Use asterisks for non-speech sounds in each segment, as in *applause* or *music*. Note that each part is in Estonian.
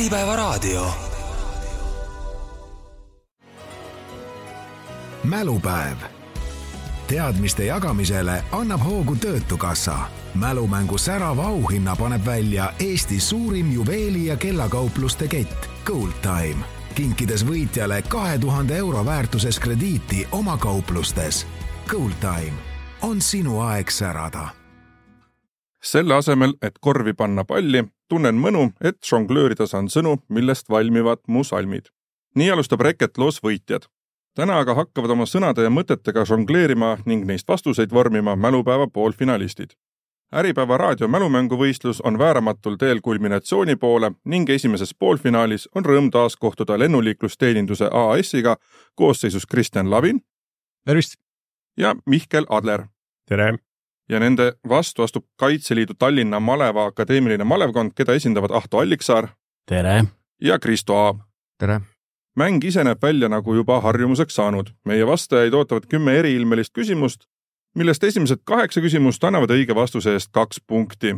Äripäevaraadio. mälupäev. teadmiste jagamisele annab hoogu Töötukassa. mälumängu särava auhinna paneb välja Eesti suurim juveeli- ja kellakaupluste kett Gold Time, kinkides võitjale kahe tuhande euro väärtuses krediiti oma kauplustes. Gold Time on sinu aeg särada selle asemel, et korvi panna palli, tunnen mõnu, et žonglöörida saan sõnu, millest valmivad mu salmid. nii alustab Reket loos Võitjad. täna aga hakkavad oma sõnade ja mõtetega žongleerima ning neist vastuseid vormima mälupäeva poolfinalistid. äripäeva raadio mälumänguvõistlus on vääramatul teel kulminatsiooni poole ning esimeses poolfinaalis on rõõm taas kohtuda lennuliiklusteeninduse AS-iga koosseisus Kristjan Lavin. tervist! ja Mihkel Adler. tere! Ja nende vastu astub Kaitseliidu Tallinna maleva akadeemiline malevkond, keda esindavad Ahto Alliksaar. tere! ja Kristo Aab. tere! mäng ise näeb välja nagu juba harjumuseks saanud. meie vastajaid ootavad kümme eriilmelist küsimust, millest esimesed kaheksa küsimust annavad õige vastuse eest kaks punkti.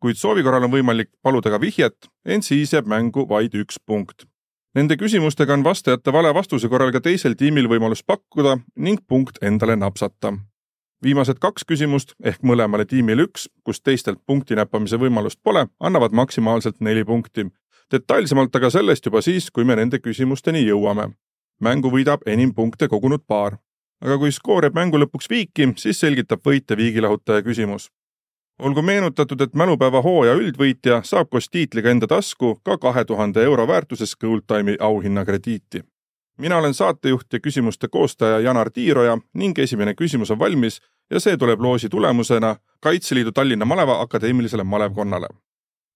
kuid soovi korral on võimalik paluda ka vihjet, ent siis jääb mängu vaid üks punkt. Nende küsimustega on vastajate vale vastuse korral ka teisel tiimil võimalus pakkuda ning punkt endale napsata viimased kaks küsimust ehk mõlemale tiimile üks, kus teistelt punkti näppamise võimalust pole, annavad maksimaalselt neli punkti. detailsemalt aga sellest juba siis, kui me nende küsimusteni jõuame. mängu võidab enim punkte kogunud paar. aga kui skoor jääb mängu lõpuks viiki, siis selgitab võite viigilahutaja küsimus. olgu meenutatud, et mälupäeva hooaja üldvõitja saab koos tiitliga enda tasku ka kahe tuhande euro väärtuses Goldtime'i auhinnakrediiti mina olen saatejuht ja küsimuste koostaja Janar Tiiroja ning esimene küsimus on valmis ja see tuleb loosi tulemusena Kaitseliidu Tallinna Maleva Akadeemilisele malevkonnale.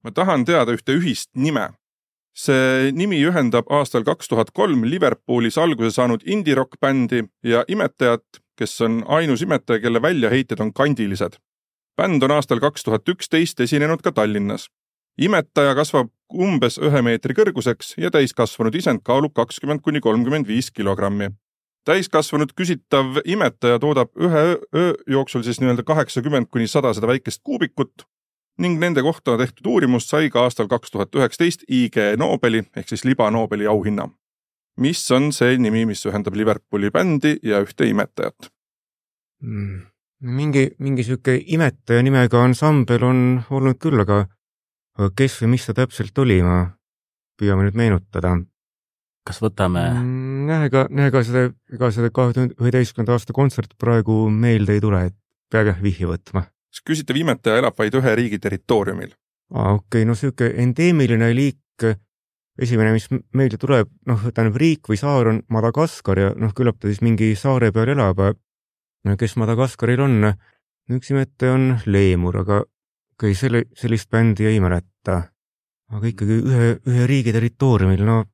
ma tahan teada ühte ühist nime. see nimi ühendab aastal kaks tuhat kolm Liverpoolis alguse saanud indie-rock bändi ja Imetajat, kes on ainus imetaja, kelle väljaheited on kandilised. bänd on aastal kaks tuhat üksteist esinenud ka Tallinnas imetaja kasvab umbes ühe meetri kõrguseks ja täiskasvanud isend kaalub kakskümmend kuni kolmkümmend viis kilogrammi. täiskasvanud küsitav imetaja toodab ühe öö, jooksul siis nii-öelda kaheksakümmend kuni sada seda väikest kuubikut ning nende kohta tehtud uurimus sai ka aastal kaks tuhat üheksateist IG Nobeli ehk siis liba Nobeli auhinna. mis on see nimi, mis ühendab Liverpooli bändi ja ühte imetajat mm.? mingi, mingi sihuke imetaja nimega ansambel on olnud küll, aga aga kes või mis ta täpselt oli, ma püüame nüüd meenutada. kas võtame mm,? jah, ega, ega seda, ega seda kahe tuhande üheteistkümnenda aasta kontserti praegu meelde ei tule, et peab jah vihje võtma. kas küsitav imetaja elab vaid ühe riigi territooriumil? aa, okei okay,, no sihuke endeemiline liik, esimene, mis meelde tuleb, noh, tähendab riik või saar on Madagaskar ja noh, küllap ta siis mingi saare peal elab. kes Madagaskaril on? üks imetaja on leemur, aga okei okay,, selle, sellist bändi ei mäleta. aga ikkagi ühe, ühe riigi territooriumil, no,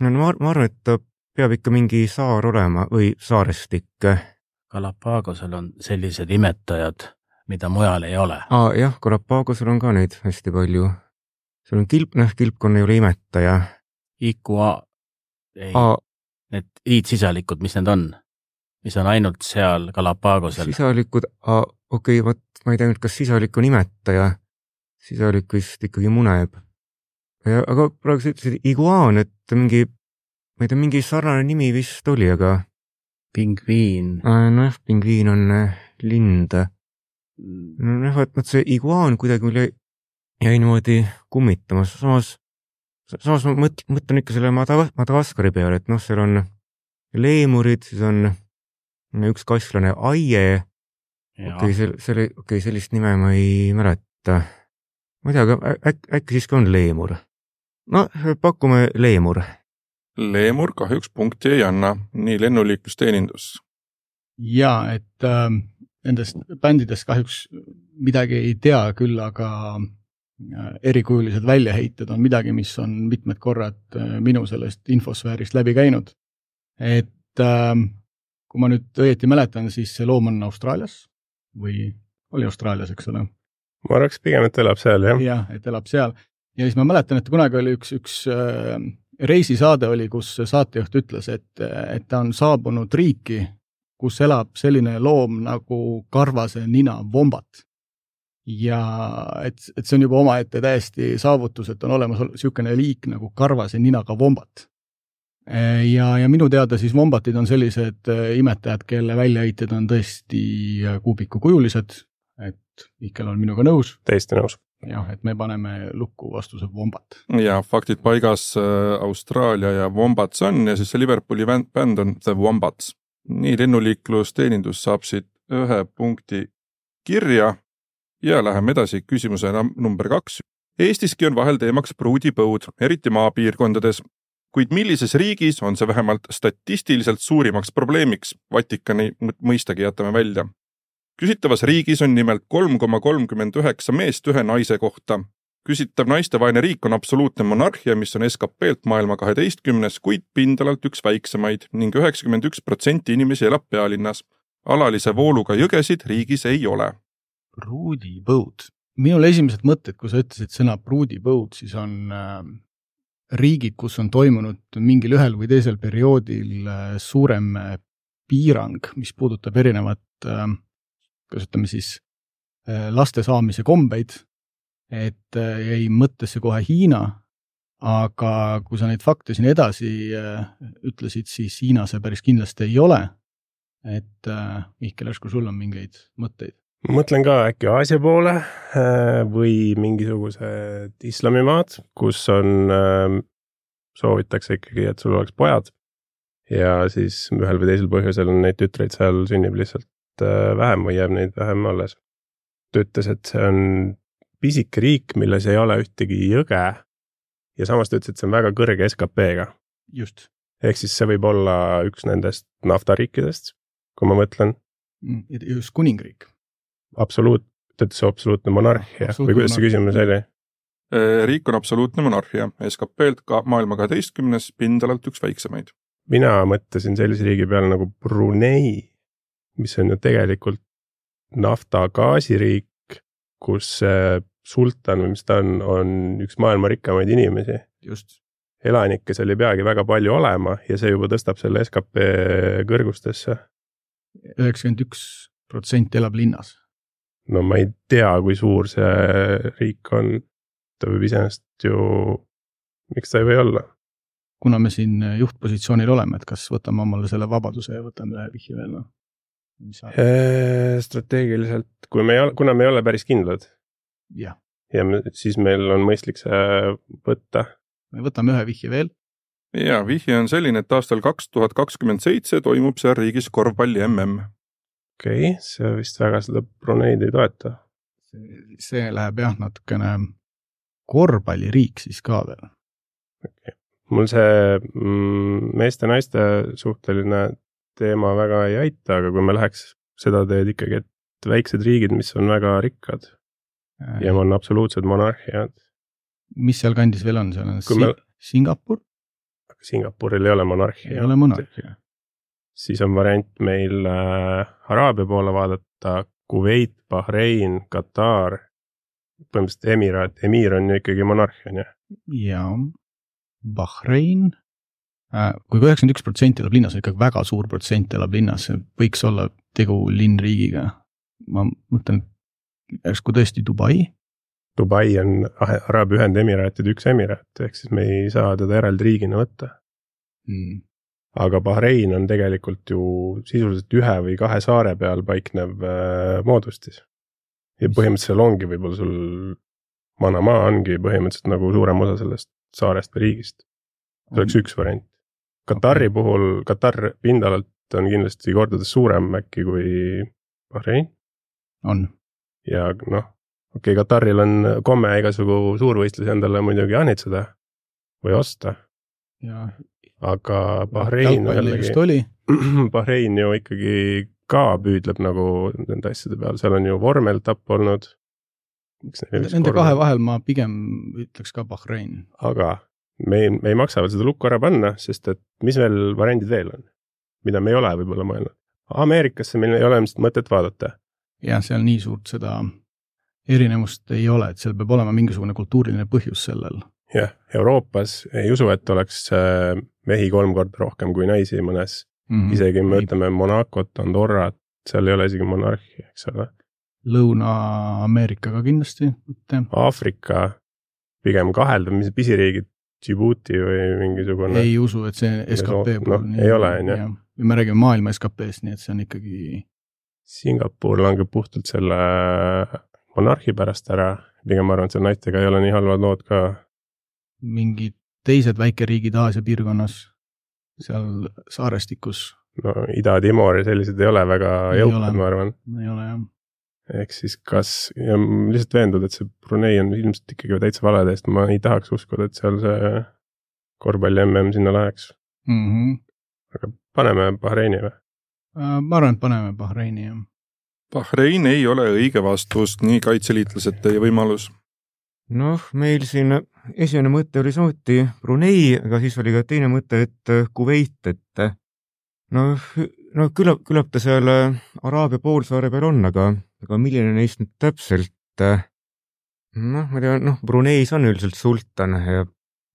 no ma, ma arvan, et ta peab ikka mingi saar olema või saarestik. Galapagosel on sellised imetajad, mida mujal ei ole. aa jah, Galapagosel on ka neid hästi palju. seal on kilp, noh, kilpkonn ei ole imetaja. Ikua, ei, need iidsisalikud, mis need on? Mis on ainult seal Galapagosel? sisalikud, okei okay,, vot ma ei tea nüüd, kas sisalik on imetaja, sisalik vist ikkagi muneb. aga praegu sa ütlesid iguaan, et mingi, ma ei tea, mingi sarnane nimi vist oli, aga. pingviin. nojah, pingviin on äh, lind. nojah, vot, vot see iguaan kuidagi mul jäi, jäi niimoodi kummitama, samas, samas ma mõt-, mõtlen ikka selle Madagas-, Madagaskari peale, et noh, seal on leemurid, siis on üks kasslane Aie okei okay,, selle, selle, okei okay,, sellist nime ma ei mäleta. ma ei tea, aga äkki, äkki siiski on leemur? no pakume leemur. leemur kahjuks punkti ei anna, nii lennuliiklusteenindus. ja et äh, nendest bändidest kahjuks midagi ei tea, küll aga äh, erikujulised väljaheited on midagi, mis on mitmed korrad äh, minu sellest infosfäärist läbi käinud. et äh, kui ma nüüd õieti mäletan, siis see loom on Austraalias või oli Austraalias, eks ole. ma arvaks pigem, et elab seal, jah. jah, et elab seal. ja siis ma mäletan, et kunagi oli üks, üks äh, reisisaade oli, kus saatejuht ütles, et, et ta on saabunud riiki, kus elab selline loom nagu karvase nina vombat. ja et, et see on juba omaette täiesti saavutus, et on olemas niisugune liik nagu karvase ninaga vombat. Ja, ja minu teada siis vombatid on sellised äh, imetajad, kelle väljaheited on tõesti äh, kuubikukujulised, et Mihkel on minuga nõus. täiesti nõus. jah, et me paneme lukku vastuse vombat. ja faktid paigas, äh, Austraalia ja Wombats on ja siis see Liverpooli bänd on The Wombats. nii, lennuliiklusteenindus saab siit ühe punkti kirja ja läheme edasi küsimusena number kaks. Eestiski on vahel teemaks pruudipõud, eriti maapiirkondades. Kuid millises riigis on see vähemalt statistiliselt suurimaks probleemiks? Vatikani mõistagi jätame välja. küsitavas riigis on nimelt kolm koma kolmkümmend üheksa meest ühe naise kohta. küsitav naistevaene riik on absoluutne monarhia, mis on SKP-lt maailma kaheteistkümnes, kuid pindalalt üks väiksemaid ning üheksakümmend üks protsenti inimesi elab pealinnas. alalise vooluga jõgesid riigis ei ole pruudipõud. minul esimesed mõtted, kui sa ütlesid sõna pruudipõud, siis on äh, riigid, kus on toimunud mingil ühel või teisel perioodil äh, suurem äh, piirang, mis puudutab erinevat äh,, kuidas ütleme siis laste saamise kombeid, et jäi mõttesse kohe Hiina, aga kui sa neid fakte siin edasi ütlesid, siis Hiina see päris kindlasti ei ole. et Mihkel, järsku sul on mingeid mõtteid? Mõtlen ka äkki Aasia poole äh, või mingisugused islamimaad, kus on, ähm, soovitakse ikkagi, et sul oleks pojad. ja siis ühel või teisel põhjusel on neid tütreid seal sünnib lihtsalt äh, vähem või jääb neid vähem alles. ta ütles, et see on pisike riik, milles ei ole ühtegi jõge. ja samas ta ütles, et see on väga kõrge SKP-ga. just. ehk siis see võib olla üks nendest naftariikidest, kui ma mõtlen. Mm, just kuningriik absoluut, ta ütles absoluutne monarhia või kuidas see küsimus oli? Äh, riik on absoluutne monarhia, SKP-lt ka maailma kaheteistkümnes, pindalalt üks väiksemaid. mina mõtlesin sellise riigi peale nagu Brunei, mis on ju tegelikult nafta-gaasiriik, kus sultan või mis ta on, on üks maailma rikkamaid inimesi. just. elanikke seal ei peagi väga palju olema ja see juba tõstab selle skp kõrgustesse. üheksakümmend üks protsenti elab linnas no ma ei tea, kui suur see riik on. ta võib iseenesest ju, miks ta ei või olla? kuna me siin juhtpositsioonil oleme, et kas võtame omale selle vabaduse ja võtame ühe vihje veel või? strateegiliselt, kui me ei ole, kuna me ei ole päris kindlad. ja, ja me, siis meil on mõistlik see võtta. me võtame ühe vihje veel. ja vihje on selline, et aastal kaks tuhat kakskümmend seitse toimub seal riigis korvpalli mm okei okay,, see vist väga seda Bruneid ei toeta. see läheb jah, natukene korvpalliriik siis ka veel. okei okay., mul see mm, meeste-naiste suhteline teema väga ei aita, aga kui me läheks seda teed ikkagi, et väiksed riigid, mis on väga rikkad äh, ja on absoluutsed monarhiad. mis sealkandis veel on, seal on si me... Singapur? Singapuril ei ole monarhia. ei ole monarhia siis on variant meil äh, Araabia poole vaadata, Kuveit, Bahrein, Katar, põhimõtteliselt emiraat, emiir on ju ikkagi monarh, on ju. jaa, Bahrein äh,, kui üheksakümmend üks protsenti elab linnas, ikkagi väga suur protsent elab linnas, võiks olla tegu linnriigiga. ma mõtlen, järsku tõesti Dubai. Dubai on Araabia Ühendemiraatide üks emiraat, ehk siis me ei saa teda eraldi riigina võtta mm aga Bahrein on tegelikult ju sisuliselt ühe või kahe saare peal paiknev äh, moodustis. ja põhimõtteliselt seal ongi võib-olla sul, Manamaa ongi põhimõtteliselt nagu suurem osa sellest saarest või riigist. see oleks üks variant. Katari okay. puhul, Katar pindalalt on kindlasti kordades suurem äkki kui Bahrein. on. ja noh, okei okay,, Kataril on komme igasugu suurvõistlusi endale muidugi jaanitseda või osta. ja aga Bahrein jällegi, *clears throat* Bahrein ju ikkagi ka püüdleb nagu nende asjade peal, seal on ju vormeltapp olnud. Nende kahe vahel ma pigem ütleks ka Bahrein. aga me ei, me ei maksa veel seda lukku ära panna, sest et mis veel variandid veel on, mida me ei ole võib-olla mõelnud. Ameerikasse meil ei ole ilmselt mõtet vaadata. jah, seal nii suurt seda erinevust ei ole, et seal peab olema mingisugune kultuuriline põhjus sellel. jah, Euroopas ei usu, et oleks äh, mehi kolm korda rohkem kui naisi mõnes mm, -hmm. isegi me ütleme Monacot, Andorrat, seal ei ole isegi monarhia, eks ole. Lõuna-Ameerikaga kindlasti mitte. Aafrika pigem kaheldav, mis pisiriigid, Djibouti või mingisugune? ei usu, et see skp puhul no,. ei ole, on ju. me räägime maailma SKP-st, nii et see on ikkagi. Singapur langeb puhtalt selle monarhi pärast ära, pigem ma arvan, et seal naistega ei ole nii halvad lood ka. mingid teised väikeriigid Aasia piirkonnas, seal saarestikus. no Ida-Timor ja sellised ei ole väga jõukad, ma arvan. ei ole jah ehk siis kas, ja lihtsalt veendunud, et see Brunei on ilmselt ikkagi täitsa vale teest, ma ei tahaks uskuda, et seal see korvpalli mm sinna läheks mm. -hmm. aga paneme Bahreini või? Äh, ma arvan, et paneme Bahreini jah. Bahrein ei ole õige vastus, nii kaitseliitlased teie võimalus. Noh, meil siin esimene mõte oli samuti Brunei, aga siis oli ka teine mõte, et Kuveit, et noh, no küllap, küllap ta seal Araabia poolsaare peal on, aga aga milline neist nüüd täpselt, äh, noh, ma tean, noh, Bruneis on üldiselt sultan ja.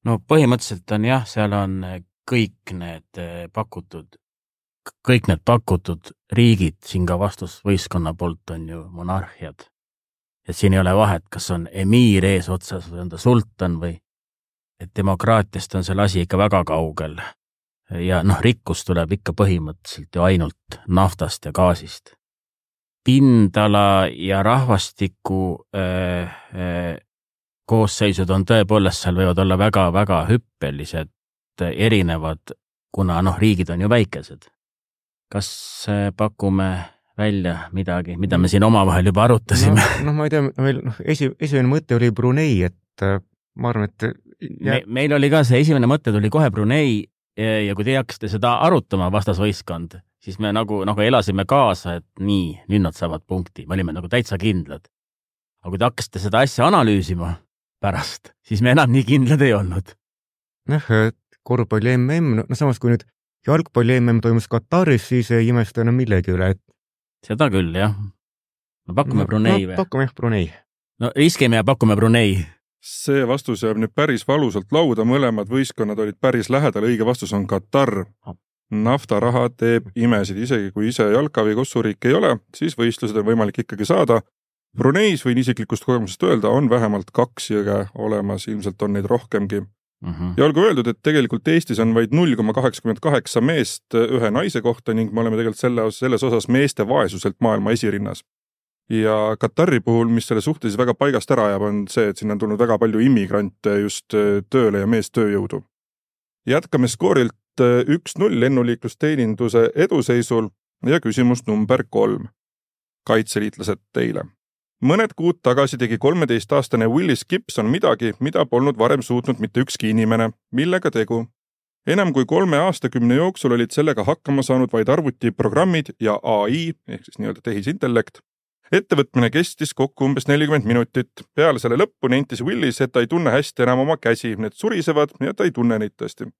no põhimõtteliselt on jah, seal on äh, kõik need äh, pakutud, kõik need pakutud riigid siin ka vastusvõistkonna poolt on ju monarhiad. Et siin ei ole vahet, kas on emiir eesotsas või on ta sultan või, et demokraatiast on selle asi ikka väga kaugel. ja noh, rikkus tuleb ikka põhimõtteliselt ju ainult naftast ja gaasist pindala ja rahvastiku öö, öö, koosseisud on tõepoolest, seal võivad olla väga-väga hüppelised, erinevad, kuna noh, riigid on ju väikesed. kas pakume välja midagi, mida me siin omavahel juba arutasime? noh no, ma ei tea, meil noh, esi, esimene mõte oli Brunei, et äh, ma arvan, et jää... me, meil oli ka see esimene mõte tuli kohe Brunei ja kui teie hakkasite seda arutama, vastasvõistkond, siis me nagu, nagu elasime kaasa, et nii, nüüd nad saavad punkti, me olime nagu täitsa kindlad. aga kui te hakkasite seda asja analüüsima pärast, siis me enam nii kindlad ei olnud. noh, korvpalli mm, no samas kui nüüd jalgpalli mm toimus Kataris, siis ei imesta enam millegi üle, et. Seda küll, jah. no pakume no, Brunei no, või? pakume jah, Brunei. no riskime ja pakume Brunei see vastus jääb nüüd päris valusalt lauda, mõlemad võistkonnad olid päris lähedal, õige vastus on Katar naftaraha teeb imesid, isegi kui ise jalka või kossuriik ei ole, siis võistlused on võimalik ikkagi saada. Bruneis võin isiklikust kogemusest öelda, on vähemalt kaks jõge olemas, ilmselt on neid rohkemgi mm. -hmm. ja olgu öeldud, et tegelikult Eestis on vaid null koma kaheksakümmend kaheksa meest ühe naise kohta ning me oleme tegelikult selle, selles osas meeste vaesuselt maailma esirinnas. ja Katari puhul, mis selle suhtes väga paigast ära ajab, on see, et sinna on tulnud väga palju immigrante just tööle ja meestööjõudu. jätkame skoorilt Äh, üks-null lennuliiklusteeninduse eduseisul ja küsimus number kolm. kaitseliitlased teile. Mõned kuud tagasi tegi kolmeteistaastane Willis Gibson midagi, mida polnud varem suutnud mitte ükski inimene. millega tegu? enam kui kolme aastakümne jooksul olid sellega hakkama saanud vaid arvutiprogrammid ja ai ehk siis nii-öelda tehisintellekt. ettevõtmine kestis kokku umbes nelikümmend minutit. peale selle lõppu nentis Willis, et ta ei tunne hästi enam oma käsi, need surisevad ja ta ei tunne neid tõesti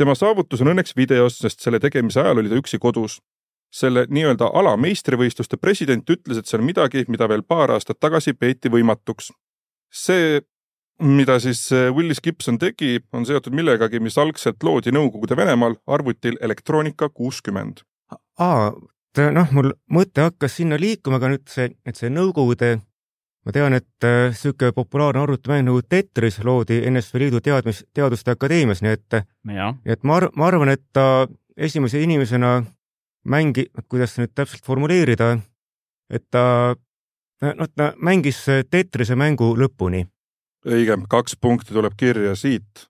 tema saavutus on õnneks videos, sest selle tegemise ajal oli ta üksi kodus. Selle nii-öelda ala meistrivõistluste president ütles, et see on midagi, mida veel paar aastat tagasi peeti võimatuks. see, mida siis äh, Willis Gibson tegi, on seotud millegagi, mis algselt loodi Nõukogude Venemaal arvutil Elektroonika kuuskümmend. aa, noh, mul mõte hakkas sinna liikuma, aga nüüd see, et see Nõukogude ma tean, et niisugune äh, populaarne arvutimäng nagu Tetris loodi NSV Liidu teadmis, Teaduste Akadeemias, nii et, et ma arv-, ma arvan, et ta esimese inimesena mängi-, kuidas nüüd täpselt formuleerida, et ta, noh, ta mängis Tetrise mängu lõpuni. õige, kaks punkti tuleb kirja siit.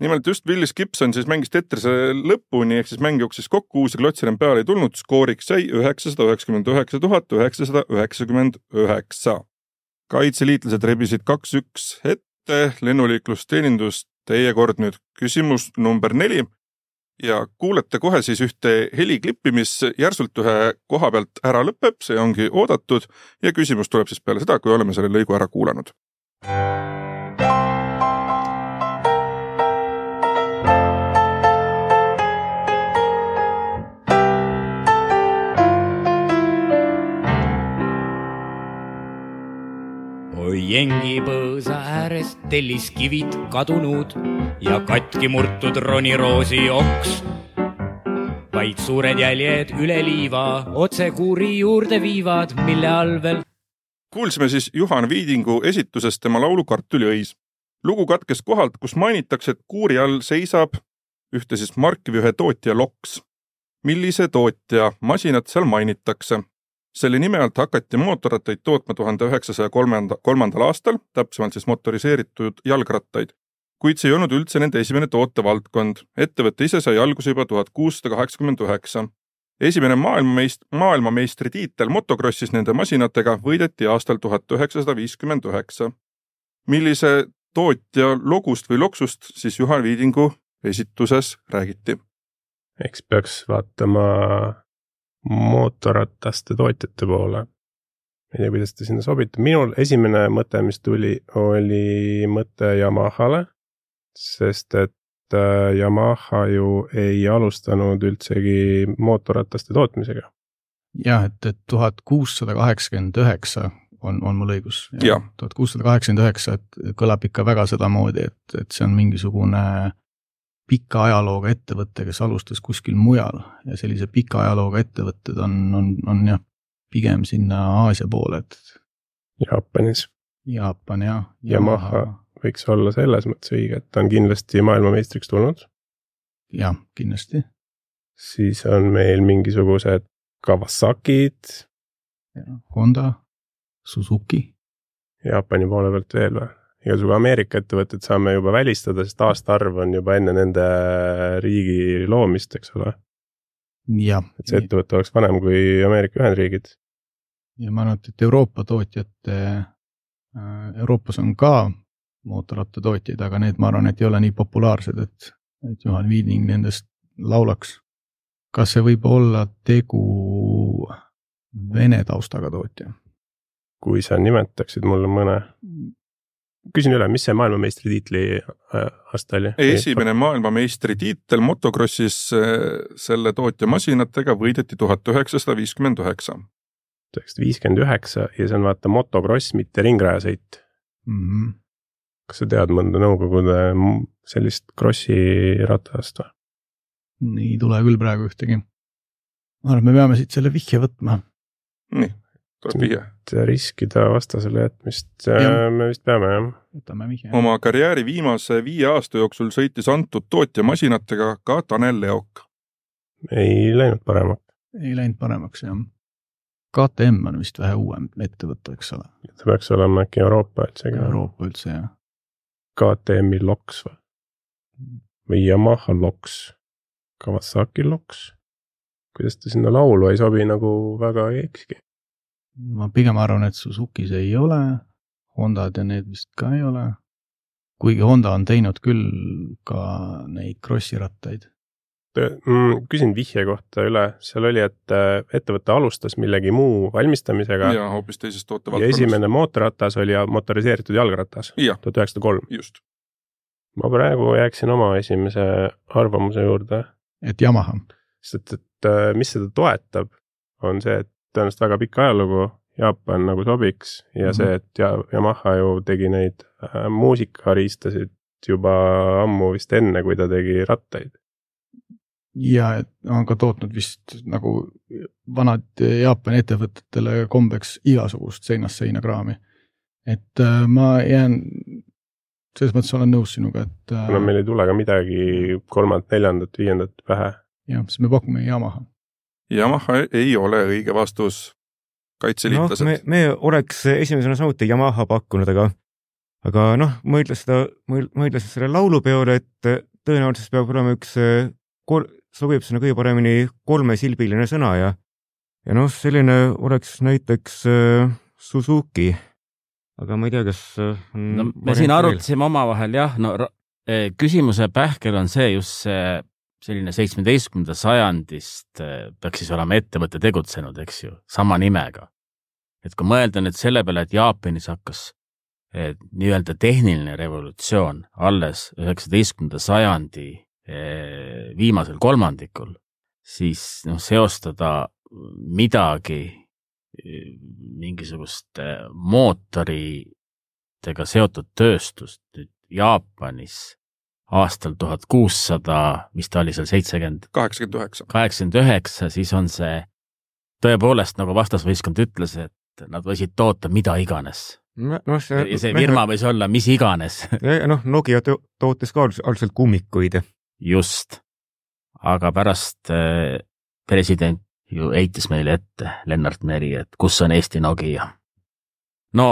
nimelt just Willis Gibson siis mängis Tetrise lõpuni, ehk siis mäng jooksis kokku, uusi klotse enam peale ei tulnud, skooriks sai üheksasada üheksakümmend üheksa tuhat üheksasada üheksakümmend üheksa kaitseliitlased rebisid kaks-üks ette, lennuliiklusteenindus, teie kord nüüd küsimus number neli ja kuulete kohe siis ühte heliklippi, mis järsult ühe koha pealt ära lõpeb, see ongi oodatud ja küsimus tuleb siis peale seda, kui oleme selle lõigu ära kuulanud. Jengipõõsa äärest telliskivid kadunud ja katki murtud roniroosi oks. vaid suured jäljed üle liiva otse kuuri juurde viivad, mille all veel kuulsime siis Juhan Viidingu esitusest tema laulu Kartuliõis. lugu katkes kohalt, kus mainitakse, et kuuri all seisab ühte siis Markivi ühe tootja loks. millise tootja masinat seal mainitakse? Selle nime alt hakati mootorrattaid tootma tuhande üheksasaja kolmanda, kolmandal aastal, täpsemalt siis motoriseeritud jalgrattaid. kuid see ei olnud üldse nende esimene tootevaldkond. ettevõte ise sai alguse juba tuhat kuussada kaheksakümmend üheksa esimene maailmameist-, maailmameistritiitel motokrossis nende masinatega võideti aastal tuhat üheksasada viiskümmend üheksa. millise tootja logust või loksust siis Juhan Viidingu esituses räägiti? eks peaks vaatama mootorrataste tootjate poole. ma ei tea, kuidas ta sinna sobitub, minul esimene mõte, mis tuli, oli mõte Yamahale, sest et äh, Yamaha ju ei alustanud üldsegi mootorrataste tootmisega. jah, et, et tuhat kuussada kaheksakümmend üheksa on, on mul õigus. tuhat kuussada kaheksakümmend üheksa, et kõlab ikka väga sedamoodi, et, et see on mingisugune pika ajalooga ettevõte, kes alustas kuskil mujal ja sellise pika ajalooga ettevõtted on, on, on jah, pigem sinna Aasia poole, et. Jaapanis. Jaapan jah. Yamaha võiks olla selles mõttes õige, et ta on kindlasti maailmameistriks tulnud. jah, kindlasti. siis on meil mingisugused Kawasakid. Honda, Suzuki. Jaapani poole pealt veel või? Igasugu Ameerika ettevõtted saame juba välistada, sest aastaarv on juba enne nende riigi loomist, eks ole. et see ettevõte oleks vanem kui Ameerika Ühendriigid. ja ma arvan, et Euroopa tootjate, Euroopas on ka mootorrattatootjaid, aga need, ma arvan, et ei ole nii populaarsed, et, et Juhan Viiding nendest laulaks. kas see võib olla tegu vene taustaga tootja? kui sa nimetaksid mulle mõne küsin üle, mis see maailmameistritiitli äh, aasta oli? esimene maailmameistritiitel motokrossis äh, selle tootja masinatega võideti tuhat üheksasada viiskümmend üheksa. tuhat üheksasada viiskümmend üheksa ja see on vaata motokross, mitte ringrajasõit mm. -hmm. kas sa tead mõnda Nõukogude sellist krossi ratast või? ei tule küll praegu ühtegi. ma arvan, et me peame siit selle vihje võtma. nii tuleb vihje. riskida vastasele jätmist ja. me vist peame jah. võtame vihje. oma karjääri viimase viie aasta jooksul sõitis antud tootja masinatega ka Tanel Leok. ei läinud paremaks. ei läinud paremaks jah. KTM on vist vähe uuem ettevõte, eks ole. ta peaks olema äkki Euroopa üldse ka. Euroopa üldse jah. KTM-i Loks või? või Yamaha Loks, Kawasaki Loks? kuidas ta sinna laulu ei sobi nagu väga ei ekski ma pigem arvan, et Suzukis ei ole, Hondad ja need vist ka ei ole. kuigi Honda on teinud küll ka neid Krossi rattaid. Mm, küsin vihje kohta üle, seal oli, et äh, ettevõte alustas millegi muu valmistamisega. ja hoopis teisest tootevaldkonnast. ja esimene mootorratas oli motoriseeritud jalgratas. tuhat üheksasada kolm. just. ma praegu jääksin oma esimese arvamuse juurde. et Yamaha. sest et äh, mis seda toetab, on see, et tõenäoliselt väga pikk ajalugu, Jaapan nagu sobiks ja mm -hmm. see, et ja Yamaha ju tegi neid äh, muusikariistasid juba ammu vist enne, kui ta tegi rattaid. ja on ka tootnud vist nagu vanad Jaapani ettevõtetele kombeks igasugust seinast seina kraami. et äh, ma jään, selles mõttes olen nõus sinuga, et äh,. no meil ei tule ka midagi kolmandat, neljandat, viiendat pähe. jah, siis me pakume Yamaha Yamaha ei ole õige vastus. kaitseliitlased no,. me, me oleks esimesena samuti Yamaha pakkunud, aga, aga noh, mõeldes seda, mõeldes selle laulupeole, et tõenäoliselt peab olema üks, sobib sinna kõige paremini kolmesilbiline sõna ja, ja noh, selline oleks näiteks äh, Suzuki. aga ma ei tea, kas no me siin arutasime omavahel jah, no eh, küsimuse pähkel on see just see selline seitsmeteistkümnenda sajandist äh, peaks siis olema ettevõte tegutsenud, eks ju, sama nimega. et kui mõelda nüüd selle peale, et Jaapanis hakkas nii-öelda tehniline revolutsioon alles üheksateistkümnenda sajandi äh, viimasel kolmandikul, siis noh, seostada midagi äh, mingisuguste mootoritega seotud tööstust nüüd Jaapanis aastal tuhat kuussada, mis ta oli seal, seitsekümmend? kaheksakümmend üheksa. kaheksakümmend üheksa, siis on see tõepoolest, nagu vastasvõistkond ütles, et nad võisid toota mida iganes. noh, see. ja see firma võis olla mis iganes. *laughs* noh, Nokia to tootis ka algselt kummikuid. just, aga pärast äh, president ju heitis meile ette, Lennart Meri, et kus on Eesti Nokia. no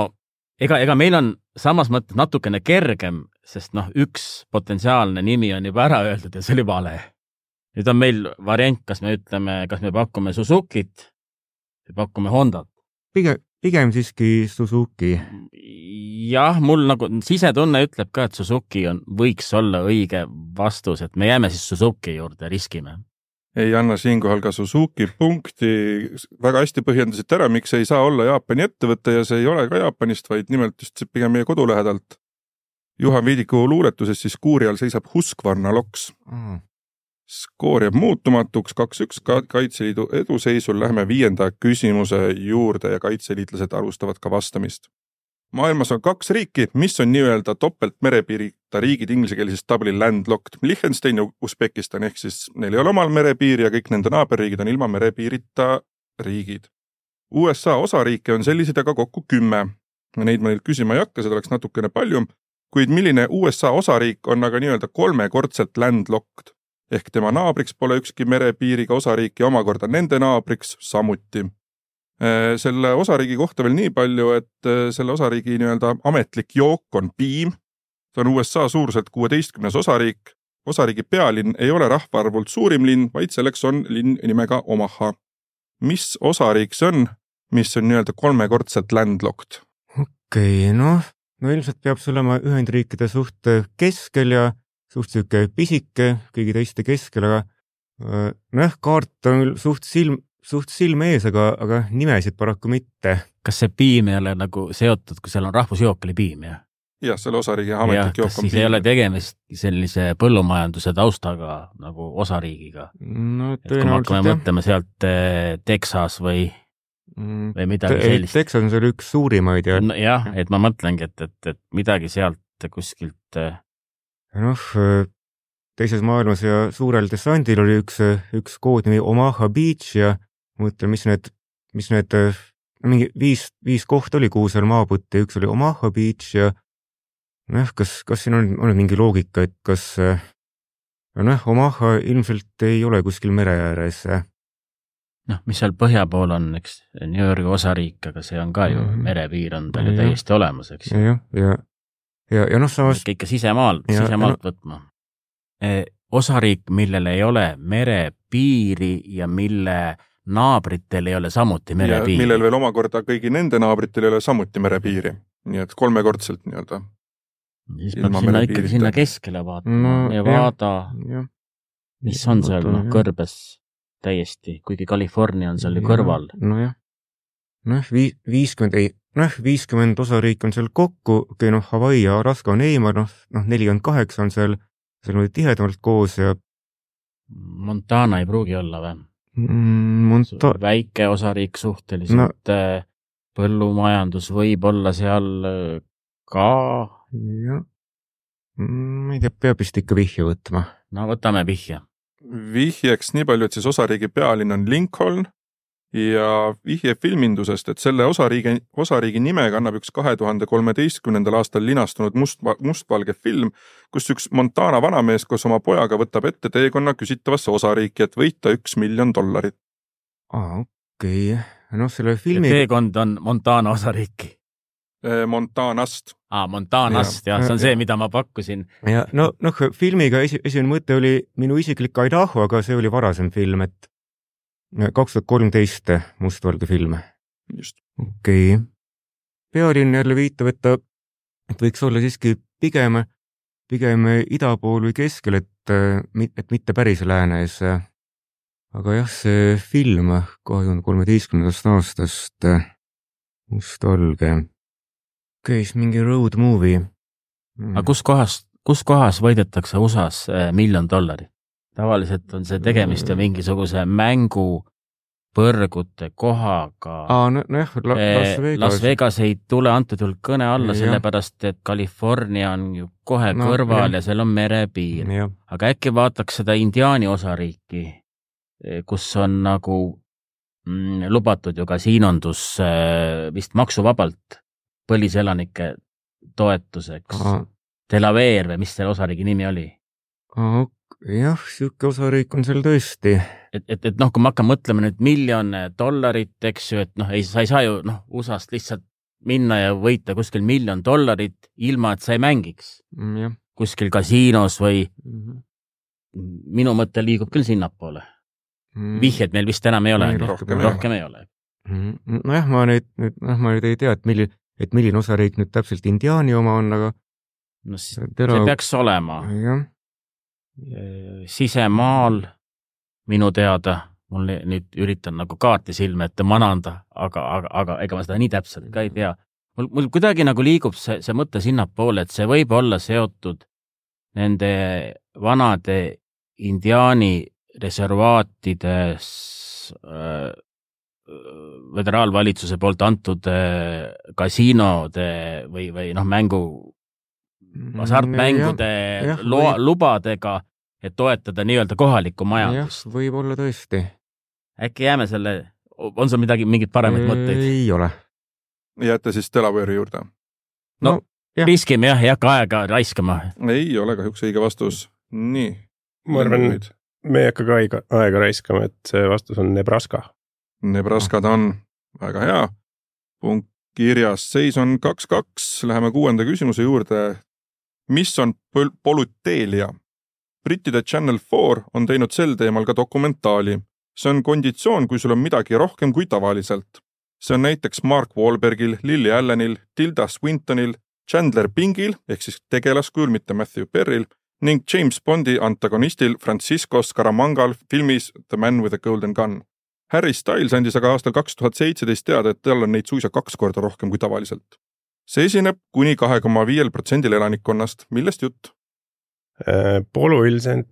ega, ega meil on samas mõttes natukene kergem, sest noh, üks potentsiaalne nimi on juba ära öeldud ja see oli vale. nüüd on meil variant, kas me ütleme, kas me pakume Suzukit või pakume Hondat. pigem, pigem siiski Suzuki. jah, mul nagu sisetunne ütleb ka, et Suzuki on, võiks olla õige vastus, et me jääme siis Suzuki juurde, riskime ei anna siinkohal ka Suzuki punkti. väga hästi põhjendasite ära, miks ei saa olla Jaapani ettevõte ja see ei ole ka Jaapanist, vaid nimelt just pigem meie kodu lähedalt. Juhan Viidiku luuletuses siis kuuri all seisab Husqvarna loks mm.. skoor jääb muutumatuks, kaks-üks Kaitseliidu eduseisul. Läheme viienda küsimuse juurde ja kaitseliitlased alustavad ka vastamist maailmas on kaks riiki, mis on nii-öelda topelt merepiirita riigid inglisekeelises tabelil landlocked, Liechtenstein ja Usbekistan ehk siis neil ei ole omal merepiiri ja kõik nende naaberriigid on ilma merepiirita riigid. USA osariike on selliseid aga kokku kümme. Neid ma nüüd küsima ei hakka, seda oleks natukene palju, kuid milline USA osariik on aga nii-öelda kolmekordselt landlocked ehk tema naabriks pole ükski merepiiriga osariik ja omakorda nende naabriks samuti Äh, selle osariigi kohta veel nii palju, et äh, selle osariigi nii-öelda ametlik jook on piim. see on USA suuruselt kuueteistkümnes osariik. osariigi pealinn ei ole rahvaarvult suurim linn, vaid selleks on linn nimega Omaha. mis osariik see on, mis on nii-öelda kolmekordselt landlocked? okei okay,, noh, no ilmselt peab see olema Ühendriikide suht keskel ja suht sihuke pisike kõigi teiste keskel, aga äh, nojah, kaart on suht silm, suht silme ees, aga, aga nimesid paraku mitte. kas see piim ei ole nagu seotud, kui seal on rahvusjook oli piim, jah? jah, selle osariigi ametlik jook on piim. siis ei ole tegemist sellise põllumajanduse taustaga nagu osariigiga no,? et kui me hakkame mõtlema sealt eh, Texas või mm, või midagi sellist. Texas on seal üks suurimaid ja no,. jah, et ma mõtlengi, et, et, et midagi sealt kuskilt. Eh, noh, teises maailmasõja suurel dessandil oli üks, üks kood nimi Omaha Beach ja mõtlen, mis need, mis need, mingi viis, viis kohta oli, kuhu seal maabuti, üks oli Omaha Beach ja nojah, kas, kas siin on, on mingi loogika, et kas nojah, Omaha ilmselt ei ole kuskil mere ääres. Noh, mis seal põhja pool on, eks, New Yorgi osariik, aga see on ka ju mm, -hmm. merepiir on tal ju täiesti olemas, eks jah, ja, ja, ja, ja noh, samas. ikka sisemaal, sisemaalt no, võtma e,. osariik, millel ei ole merepiiri ja mille naabritel ei ole samuti merepiiri. millel veel omakorda kõigi nende naabritel ei ole samuti merepiiri, nii et kolmekordselt nii-öelda. siis peab sinna ikkagi sinna keskele vaatama no, ja vaada, mis on seal noh, kõrbes täiesti, kuigi California on seal ju kõrval. nojah, noh, vii-, viiskümmend ei, noh, viiskümmend osariiki on seal kokku, okei okay, noh, Hawaii ja Alaska on eemal, noh, noh, nelikümmend kaheksa on seal, seal on tihedamalt koos ja. Montana ei pruugi olla või? mm,? Monta-. väike osariik suhteliselt no., äh, põllumajandus võib olla seal äh, ka. jah, mm, ma ei tea, peab vist ikka vihje võtma. no võtame vihje. Vihjeks nii palju, et siis osariigi pealinn on Lincoln ja vihje filmindusest, et selle osariigi, osariigi nime kannab üks kahe tuhande kolmeteistkümnendal aastal linastunud must, mustvalge film, kus üks Montana vanamees koos oma pojaga võtab ette teekonna küsitavasse osariiki, et võita üks miljon dollarit. aa, okei okay., noh, selle filmi. teekond on Montana osariiki. Eh, Montanast. Aa, Montanast ja. jah, see on see, mida ma pakkusin. ja no, noh, filmiga esi, esimene mõte oli minu isiklik Idaho, aga see oli varasem film, et kaks tuhat kolmteist mustvalge film. okei okay.. pealinn jälle viitab, et ta, et võiks olla siiski pigem, pigem ida pool või keskel, et, et mitte päris läänes. aga jah, see film kahe tuhande kolmeteistkümnendast aastast, mustvalge. Siis mingi road movie hmm.. aga kus kohas, kus kohas võidetakse USA-s eh, miljon dollarit? tavaliselt on see tegemist ju mingisuguse mängu põrgute kohaga. aa, nojah, Las eh, Vegas. Las Vegas ei tule antud juhul kõne alla, sellepärast et California on ju kohe no, kõrval jah. ja seal on merepiir. aga äkki vaataks seda Indiaani osariiki, eh, kus on nagu mm, lubatud ju kasiinondus äh, vist maksuvabalt põliselanike toetuseks. Delaware või mis selle osariigi nimi oli? jah, sihuke osariik on seal tõesti. et, et, et noh, kui me hakkame mõtlema nüüd miljon dollarit, eks ju, et noh, ei, sa ei saa ju noh, USA-st lihtsalt minna ja võita kuskil miljon dollarit, ilma et sa ei mängiks mm,. kuskil kasiinos või mm. -hmm. minu mõte liigub küll sinnapoole mm.. vihjeid meil vist enam ei ole, rohkem, rohkem ei ole mm.. nojah, ma nüüd, nüüd, noh, ma nüüd ei tea, et milline, et milline osariik nüüd täpselt Indiaani oma on, aga. no siis Tera... see peaks olema. sisemaal minu teada mul nüüd üritan nagu kaarti silme ette mananda, aga, aga, aga ega ma seda nii täpselt ka ei tea. mul, mul kuidagi nagu liigub see, see mõte sinnapoole, et see võib olla seotud nende vanade indiaani reservaatides äh, föderaalvalitsuse poolt antud äh, kasiinode või, või noh, mängu, mm, hasartmängude loa, lubadega, et toetada nii-öelda kohalikku majandust. võib-olla tõesti äkki jääme selle, on sul midagi, mingeid paremaid mõtteid? ei ole. jääte siis Delaware'i juurde? no, no jah. riskime jah, ei hakka aega raiskama. ei ole kahjuks õige vastus. nii. ma arvan, me ei hakka ka aega, aega raiskama, et see vastus on Nebraska. Nebraska ta on, väga hea. punkt kirjas, seis on kaks-kaks, läheme kuuenda küsimuse juurde. mis on pol polüteelia? brittide Channel Four on teinud sel teemal ka dokumentaali see on konditsioon, kui sul on midagi rohkem kui tavaliselt. see on näiteks Mark Wahlbergil, Lily Allenil, Tilda Swintonil, Chandler Bingil ehk siis tegelaskujul, mitte Matthew Perril ning James Bondi antagonistil Francisco Scaramangal filmis The Man with a Golden Gun. Harry Styles andis aga aastal kaks tuhat seitseteist teada, et tal on neid suisa kaks korda rohkem kui tavaliselt. see esineb kuni kahe koma viiel protsendil elanikkonnast, millest jutt? Äh, Poluilsent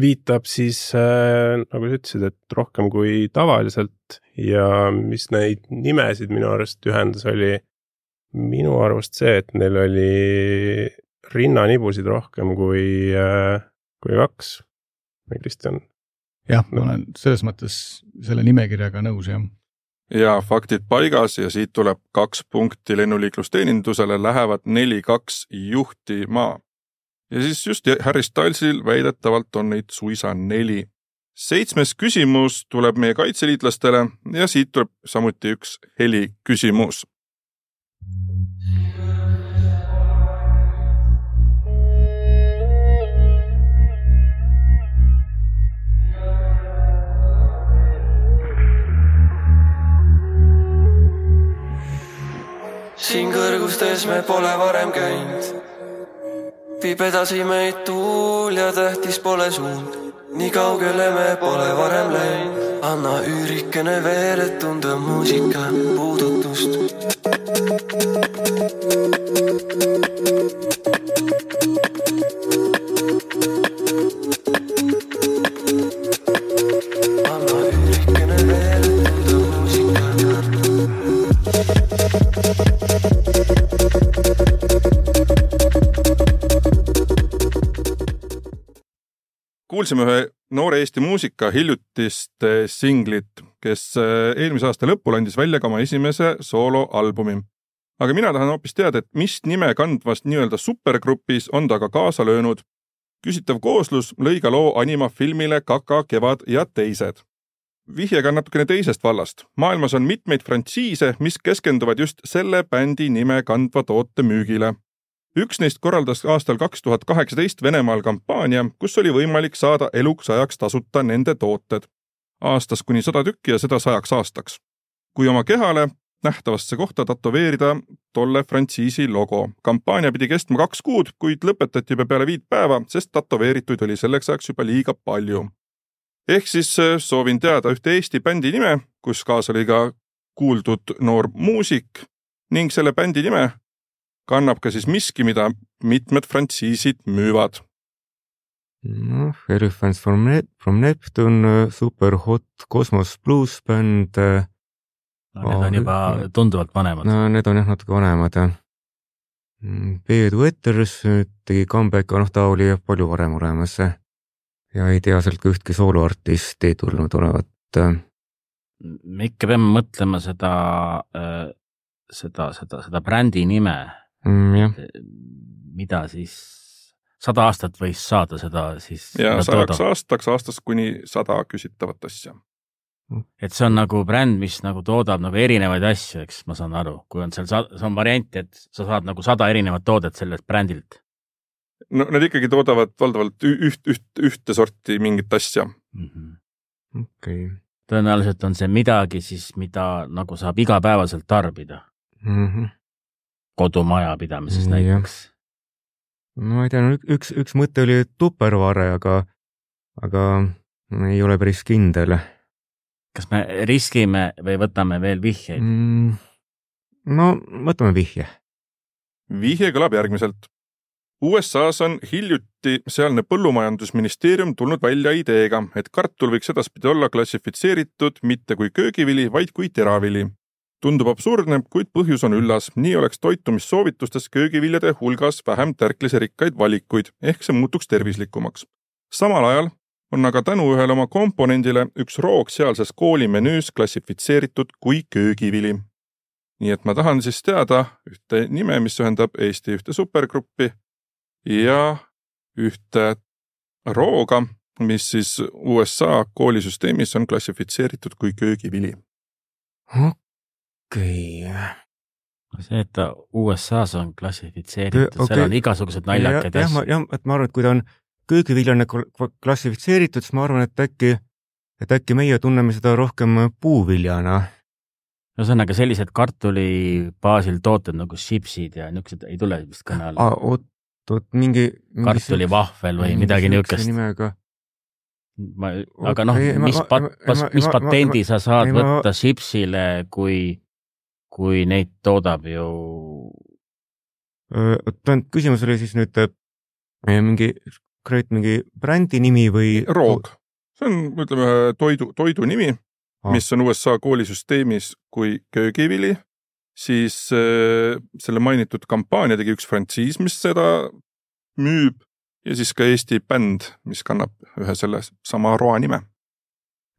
viitab siis äh,, nagu sa ütlesid, et rohkem kui tavaliselt ja mis neid nimesid minu arust ühendas, oli minu arust see, et neil oli rinnanibusid rohkem kui äh,, kui kaks või Kristjan? Jah, ma olen selles mõttes selle nimekirjaga nõus, jah. ja faktid paigas ja siit tuleb kaks punkti lennuliiklusteenindusele, lähevad neli-kaks juhtima ja siis just Harry Stylesil väidetavalt on neid suisa neli. seitsmes küsimus tuleb meie kaitseliitlastele ja siit tuleb samuti üks heliküsimus. Siin kõrgustes me pole varem käinud viib edasi meid tuul ja tähtis pole suund. nii kaugele me pole varem läinud, anna üürikene veel, et tunda muusika puudutust. Kuulsime ühe noore Eesti muusika hiljutist singlit, kes äh, eelmise aasta lõpul andis välja ka oma esimese sooloalbumi. aga mina tahan hoopis teada, et mis nime kandvast nii-öelda supergrupis on ta ka kaasa löönud. küsitav kooslus lõi ka loo animafilmile Kaka, Kevad ja teised. vihje ka natukene teisest vallast. maailmas on mitmeid frantsiise, mis keskenduvad just selle bändi nime kandva toote müügile üks neist korraldas aastal kaks tuhat kaheksateist Venemaal kampaania, kus oli võimalik saada eluks ajaks tasuta nende tooted. aastas kuni sada tükki ja seda sajaks aastaks. kui oma kehale nähtavasse kohta tätoveerida tolle frantsiisi logo. kampaania pidi kestma kaks kuud, kuid lõpetati juba peale viit päeva, sest tätoveerituid oli selleks ajaks juba liiga palju. ehk siis äh, soovin teada ühte Eesti bändi nime, kus kaasa oli ka kuuldud noor muusik ning selle bändi nime kannab ka siis miski, mida mitmed frantsiisid müüvad. noh, Elephants from, ne from Neptune, Super Hot Cosmos Blues bänd. no need on juba tunduvalt vanemad. no need on jah natuke vanemad jah. Bed Wetters tegi comeback'i, noh ta oli jah palju varem olemas ja ei tea sealt ka ühtki sooloartisti tulnud olevat. me ikka peame mõtlema seda, seda, seda, seda brändi nime mm,. mida siis sada aastat võis saada seda siis. ja sajaks aastaks, aastast kuni sada küsitavat asja. et see on nagu bränd, mis nagu toodab nagu erinevaid asju, eks ma saan aru, kui on seal, see on variant, et sa saad nagu sada erinevat toodet sellelt brändilt. no nad ikkagi toodavad valdavalt üht, üht, ühte sorti mingit asja mm. -hmm. okei okay. tõenäoliselt on see midagi siis, mida nagu saab igapäevaselt tarbida mm. -hmm. Kodumajapidamises näiteks no ma ei tea, üks, üks mõte oli Tupperware, aga, aga ei ole päris kindel. kas me riskime või võtame veel vihjeid mm,? no võtame vihje. vihje kõlab järgmiselt. USA-s on hiljuti sealne põllumajandusministeerium tulnud välja ideega, et kartul võiks edaspidi olla klassifitseeritud mitte kui köögivili, vaid kui teravili tundub absurdne, kuid põhjus on üllas. nii oleks toitumissoovitustes köögiviljade hulgas vähem tärkliserikkaid valikuid, ehk see muutuks tervislikumaks. samal ajal on aga tänu ühele oma komponendile üks roog sealses kooli menüüs klassifitseeritud kui köögivili. nii et ma tahan siis teada ühte nime, mis ühendab Eesti ühte supergruppi ja ühte rooga, mis siis USA koolisüsteemis on klassifitseeritud kui köögivili okei okay.. see, et ta USA-s on klassifitseeritud okay., seal on igasugused naljakad ja, asjad. jah, et ma arvan, et kui ta on köögiviljana klassifitseeritud, siis ma arvan, et äkki, et äkki meie tunneme seda rohkem puuviljana. ühesõnaga sellised kartuli baasil tooted nagu sipsid ja niisugused ei tule vist kõne alla? oot, oot mingi, mingi. kartulivahvel või midagi niisugust. nimega ma, aga noh, mis, mis patendi sa saad ei, võtta ma... sipsile, kui kui neid toodab ju. tähendab, küsimus oli siis nüüd mingi, kurat, mingi brändi nimi või? Roog, see on, ütleme, toidu, toidu nimi ah., mis on USA koolisüsteemis kui köögivili, siis äh, selle mainitud kampaania tegi üks frantsiis, mis seda müüb ja siis ka Eesti bänd, mis kannab ühe selle sama roa nime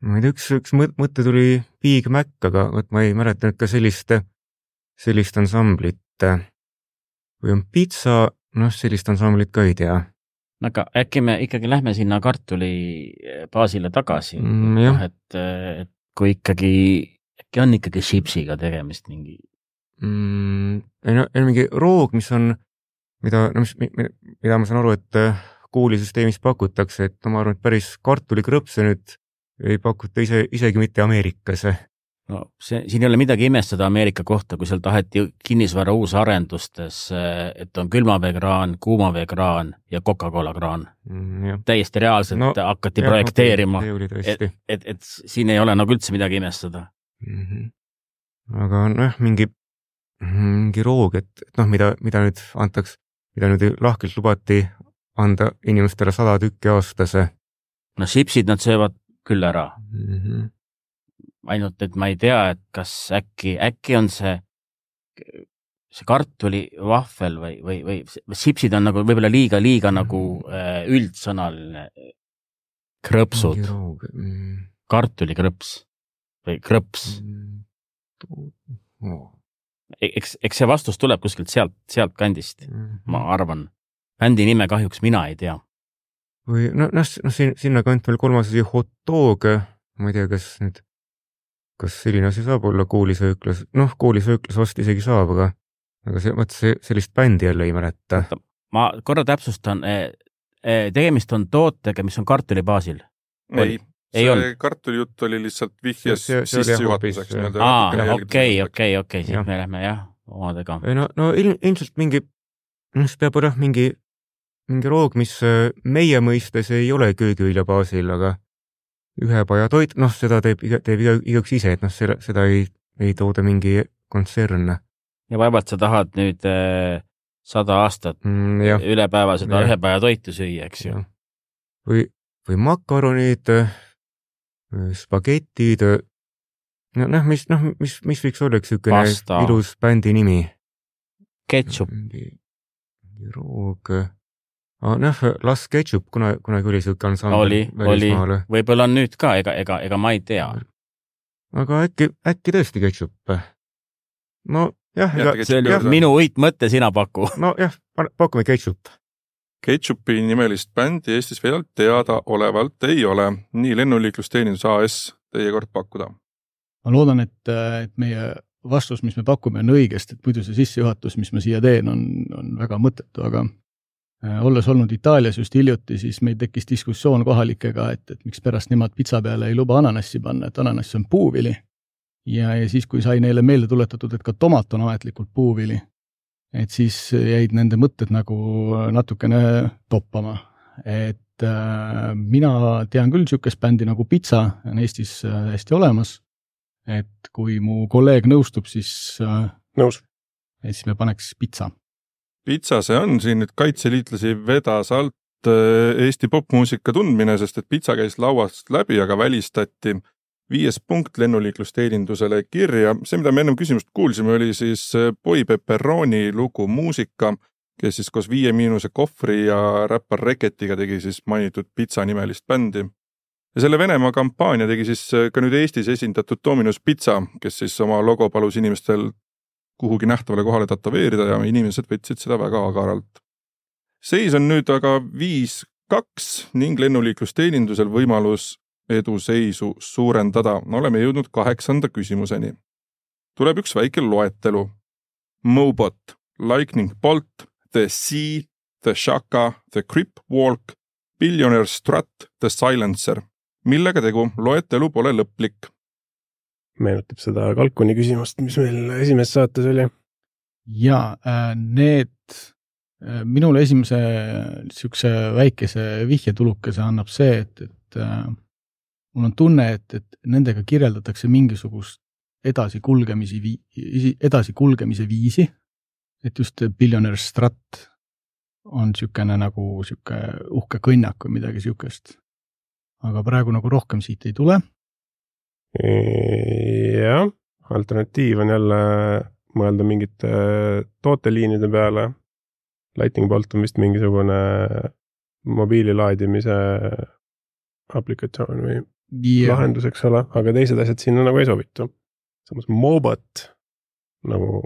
ma ei tea, üks, üks mõte tuli Big Mac, aga vot ma ei mäleta nüüd ka sellist, sellist ansamblit. või on pitsa, noh, sellist ansamblit ka ei tea. aga äkki me ikkagi lähme sinna kartuli baasile tagasi mm,, noh, et, et kui ikkagi, äkki on ikkagi šipsiga tegemist mingi mm,? ei no, mingi roog, mis on, mida, no mis, mida ma saan aru, et koolisüsteemis pakutakse, et no ma arvan, et päris kartulikrõpse nüüd ei pakuta ise, isegi mitte Ameerikas. no see, siin ei ole midagi imestada Ameerika kohta, kui seal taheti kinnisvara uusarendustes, et on külmaveekraan, kuumaveekraan ja Coca-Cola kraan mm,. täiesti reaalselt no, hakati jah, projekteerima, et, et, et, et siin ei ole nagu üldse midagi imestada mm. -hmm. aga noh, mingi, mingi roog, et, et noh, mida, mida nüüd antaks, mida nüüd lahkelt lubati anda inimestele sada tükki aastas. no sipsid nad söövad küll ära mm. -hmm. ainult, et ma ei tea, et kas äkki, äkki on see, see kartulivahvel või, või, või sipsid on nagu võib-olla liiga, liiga mm -hmm. nagu äh, üldsõnaline. krõpsud mm., kartulikrõps või krõps mm. oh.. eks, eks see vastus tuleb kuskilt sealt, sealtkandist mm, -hmm. ma arvan. bändi nime kahjuks mina ei tea või noh, noh, noh siin, sinnakanti veel kolmas asi, hot dog, ma ei tea, kas nüüd, kas selline asi saab olla koolisööklas, noh, koolisööklas vast isegi saab, aga, aga see, vot see, sellist bändi jälle ei mäleta. ma korra täpsustan, eh, eh, tegemist on tootega, mis on kartuli baasil? ei, see kartulijutt oli lihtsalt vihjes sissejuhatuseks nii-öelda. aa, okei, okei, okei, siis me läheme jah, omadega. ei no, no ilm, ilmselt mingi, noh, see peab olema mingi mingi roog, mis äh, meie mõistes ei ole köögivilja baasil, aga ühepaja toit, noh, seda teeb, teeb iga, igaüks ise, et noh, seda, seda ei, ei tooda mingi kontsern. ja vaevalt sa tahad nüüd äh, sada aastat mm, jah. üle päeva seda ja. ühepaja toitu süüa, eks ju. või, või makaronid, spagetid, no noh, mis, noh, mis, mis võiks olla üks niisugune ilus bändi nimi? Ketšup. roog noh, Las Ketchup kuna, kunagi oli siuke ansambel oli, oli, võib-olla on nüüd ka, ega, ega, ega ma ei tea. aga äkki, äkki tõesti ketšup? nojah, Jah, ega ketšup see oli jah. minu uitmõte, sina paku. nojah, pakume ketšup. Ketchupi nimelist bändi Eestis veel teadaolevalt ei ole. nii Lennuliiklusteenindus AS teie kord pakkuda. ma loodan, et, et meie vastus, mis me pakume, on õigest, et muidu see sissejuhatus, mis ma siia teen, on, on väga mõttetu, aga olles olnud Itaalias just hiljuti, siis meil tekkis diskussioon kohalikega, et, et mikspärast nemad pitsa peale ei luba ananassi panna, et ananass on puuvili. ja, ja siis, kui sai neile meelde tuletatud, et ka tomat on ametlikult puuvili, et siis jäid nende mõtted nagu natukene toppama. et äh, mina tean küll niisugust bändi nagu Pitsa, on Eestis äh, hästi olemas et kui mu kolleeg nõustub, siis, nõus. siis me paneks pitsa. Pitsa see on siin nüüd kaitseliitlasi vedas alt äh, Eesti popmuusika tundmine, sest et pitsa käis lauast läbi, aga välistati viies punkt lennuliiklusteenindusele kirja. see, mida me ennem küsimust kuulsime, oli siis äh, Boy Pepperoni lugu Muusika, kes siis koos Viie Miinuse kohvri ja räppar Reketiga tegi siis mainitud pitsa nimelist bändi ja selle Venemaa kampaania tegi siis äh, ka nüüd Eestis esindatud Dominus Pitsa, kes siis oma logo palus inimestel kuhugi nähtavale kohale tätoveerida ja inimesed võtsid seda väga agaralt. seis on nüüd aga viis, kaks ning lennuliiklusteenindusel võimalus eduseisu suurendada. oleme jõudnud kaheksanda küsimuseni. tuleb üks väike loetelu. Mobot, Lightning Bolt, The Sea, The Shaka, The Crip Walk, Billionaire Strut, The Silencer millega tegu, loetelu pole lõplik. Meenutab seda kalkuni küsimust, mis meil esimeses saates oli. ja äh, need, minule esimese niisuguse väikese vihjetulukese annab see, et, et äh, mul on tunne, et, et nendega kirjeldatakse mingisugust edasikulgemisi, edasikulgemise viisi. et just Billionaire Strat on niisugune nagu niisugune uhke kõnnak või midagi niisugust aga praegu nagu rohkem siit ei tule. jah, alternatiiv on jälle mõelda mingite tooteliinide peale. Lightning Bolt on vist mingisugune mobiili laadimise aplikatsioon või yeah. lahendus, eks ole, aga teised asjad sinna nagu ei sobitu. samas Mobot nagu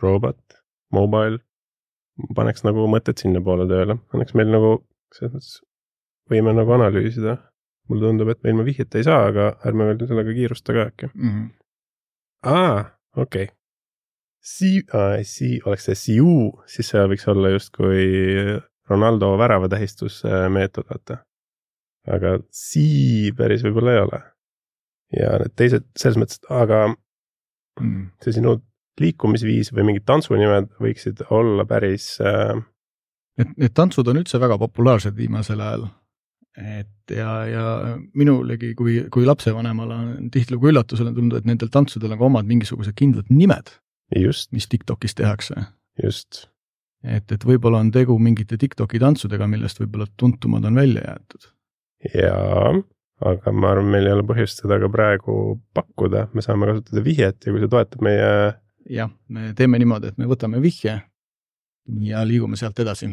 robot, mobile, paneks nagu mõtted sinnapoole tööle, annaks meil nagu selles mõttes võime nagu analüüsida. Mulle tundub, et me ilma vihjeta ei saa, aga ärme veel sellega kiirusta ka äkki mm. -hmm. aa, okei okay.. Si-, si-, oleks see siu, siis see võiks olla justkui Ronaldo väravatähistusmeetod, vaata. aga si päris võib-olla ei ole. ja need teised selles mõttes, aga mm. see sinu liikumisviis või mingid tantsunimed võiksid olla päris äh, et need tantsud on üldse väga populaarsed viimasel ajal. Et ja, ja minulegi kui, kui lapsevanemale on tihtilugu üllatusena tulnud, et nendel tantsudel on ka omad mingisugused kindlad nimed, just, mis Tiktokis tehakse. just. et, et võib-olla on tegu mingite Tiktoki tantsudega, millest võib-olla tuntumad on välja jäetud. jaa, aga ma arvan, meil ei ole põhjust seda ka praegu pakkuda, me saame kasutada vihjet ja kui see toetab meie jah, me teeme niimoodi, et me võtame vihje ja liigume sealt edasi.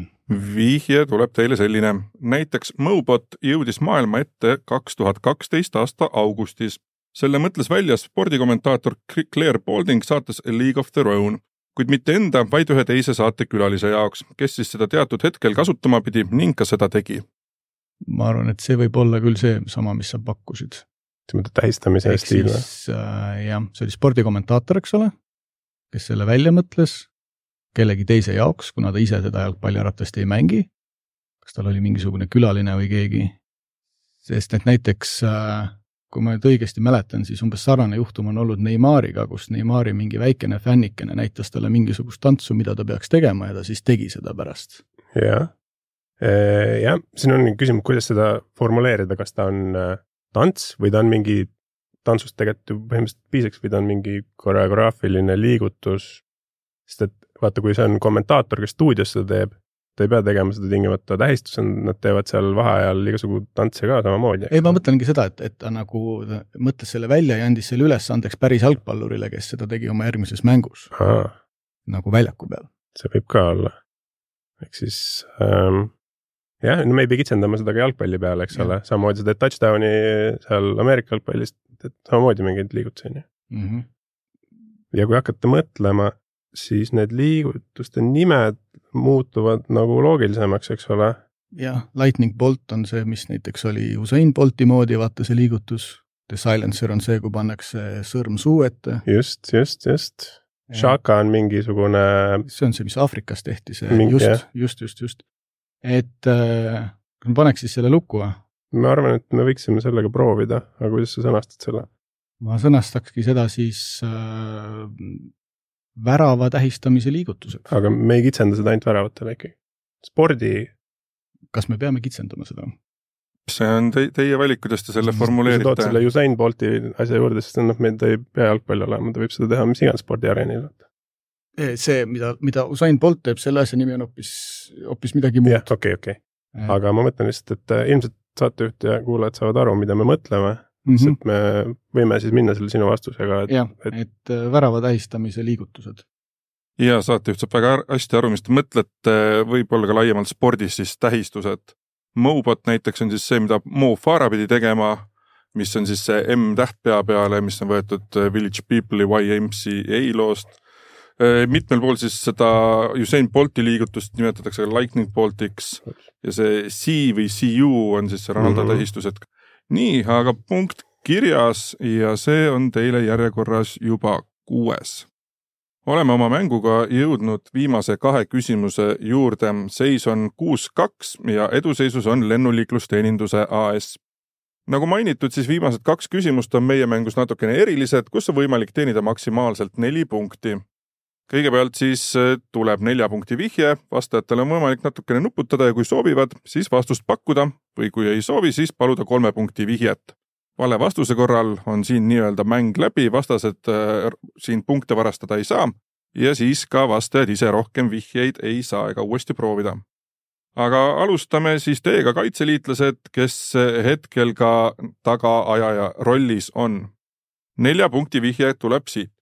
vihje tuleb teile selline, näiteks Mobot jõudis maailma ette kaks tuhat kaksteist aasta augustis. selle mõtles välja spordikommentaator Claire Balding saates League of Their Own, kuid mitte enda, vaid ühe teise saatekülalise jaoks, kes siis seda teatud hetkel kasutama pidi ning ka seda tegi. ma arvan, et see võib olla küll see sama, mis sa pakkusid. sa mõtled tähistamise stiil või? äh, jah, see oli spordikommentaator, eks ole, kes selle välja mõtles kellegi teise jaoks, kuna ta ise seda jalgpalliratast ei mängi. kas tal oli mingisugune külaline või keegi? sest et näiteks äh, kui ma nüüd õigesti mäletan, siis umbes sarnane juhtum on olnud Neimariga, kus Neimari mingi väikene fännikene näitas talle mingisugust tantsu, mida ta peaks tegema ja ta siis tegi seda pärast. jah, jah, siin on küsimus, kuidas seda formuleerida, kas ta on äh, tants või ta on mingi tantsust tegelikult ju põhimõtteliselt piisaks või ta on mingi koreograafiline liigutus. sest et vaata, kui see on kommentaator, kes stuudios seda teeb, ta ei pea tegema seda tingimata tähistusena, nad teevad seal vaheajal igasugu tantse ka samamoodi. ei, ma mõtlengi seda, et, et ta nagu mõtles selle välja ja andis selle ülesandeks päris jalgpallurile, kes seda tegi oma järgmises mängus nagu väljaku peal. see võib ka olla. ehk siis ähm, jah, no me ei pea kitsendama seda ka jalgpalli peale, eks Jah. ole, samamoodi sa teed touchdown'i seal Ameerika jalgpallist, teed samamoodi mingeid liigutusi on ju. -hmm. ja kui hakata mõtlema, siis need liigutuste nimed muutuvad nagu loogilisemaks, eks ole. jah, lightning bolt on see, mis näiteks oli Usain Bolti moodi, vaata see liigutus. The silencer on see, kui pannakse sõrm suu ette. just, just, just. Shaka on mingisugune, see on see, mis Aafrikas tehti, see Mingi- just, just, just, just. et äh, paneks siis selle lukku või? ma arvan, et me võiksime sellega proovida, aga kuidas sa sõnastad selle? ma sõnastakski seda siis äh, värava tähistamise liigutuseks. aga me ei kitsenda seda ainult väravatele ikkagi. spordi, kas me peame kitsendama seda? see on te teie valik, kuidas te selle kui sa tood formuleerite selle. Usain Bolti asja juurde, siis noh, meil ta ei pea jalgpall olema, ta võib seda teha mis iganes spordiareenil. see, mida, mida Usain Bolt teeb, selle asja nimi on hoopis, hoopis midagi muud okei, okei, aga ma mõtlen lihtsalt, et äh, ilmselt saatejuht ja kuulajad saavad aru, mida me mõtleme mm, -hmm. et me võime siis minna selle sinu vastusega, et jah, et- et äh, värava tähistamise liigutused. ja saatejuht saab väga hästi aru, mis te mõtlete, võib-olla ka laiemalt spordis siis tähistused. Mobot näiteks on siis see, mida Mo Farah pidi tegema, mis on siis see M täht pea peale, mis on võetud äh, Village People'i YMCA loost. mitmel pool siis seda Usain Bolti liigutust nimetatakse lightning boltiks ja see C või CU on siis see Ronaldo mm. -hmm. tähistus, et nii, aga punkt kirjas ja see on teile järjekorras juba kuues oleme oma mänguga jõudnud viimase kahe küsimuse juurde. seis on kuus-kaks ja eduseisus on lennuliiklusteeninduse AS. nagu mainitud, siis viimased kaks küsimust on meie mängus natukene erilised, kus on võimalik teenida maksimaalselt neli punkti. Kõigepealt siis äh, tuleb nelja punkti vihje, vastajatel on võimalik natukene nuputada ja kui soovivad, siis vastust pakkuda või kui ei soovi, siis paluda kolme punkti vihjet vale vastuse korral on siin nii-öelda mäng läbi, vastased äh, siin punkte varastada ei saa ja siis ka vastajad ise rohkem vihjeid ei saa ega uuesti proovida. aga alustame siis teiega, kaitseliitlased, kes hetkel ka tagaajaja rollis on. nelja punkti vihje tuleb siit.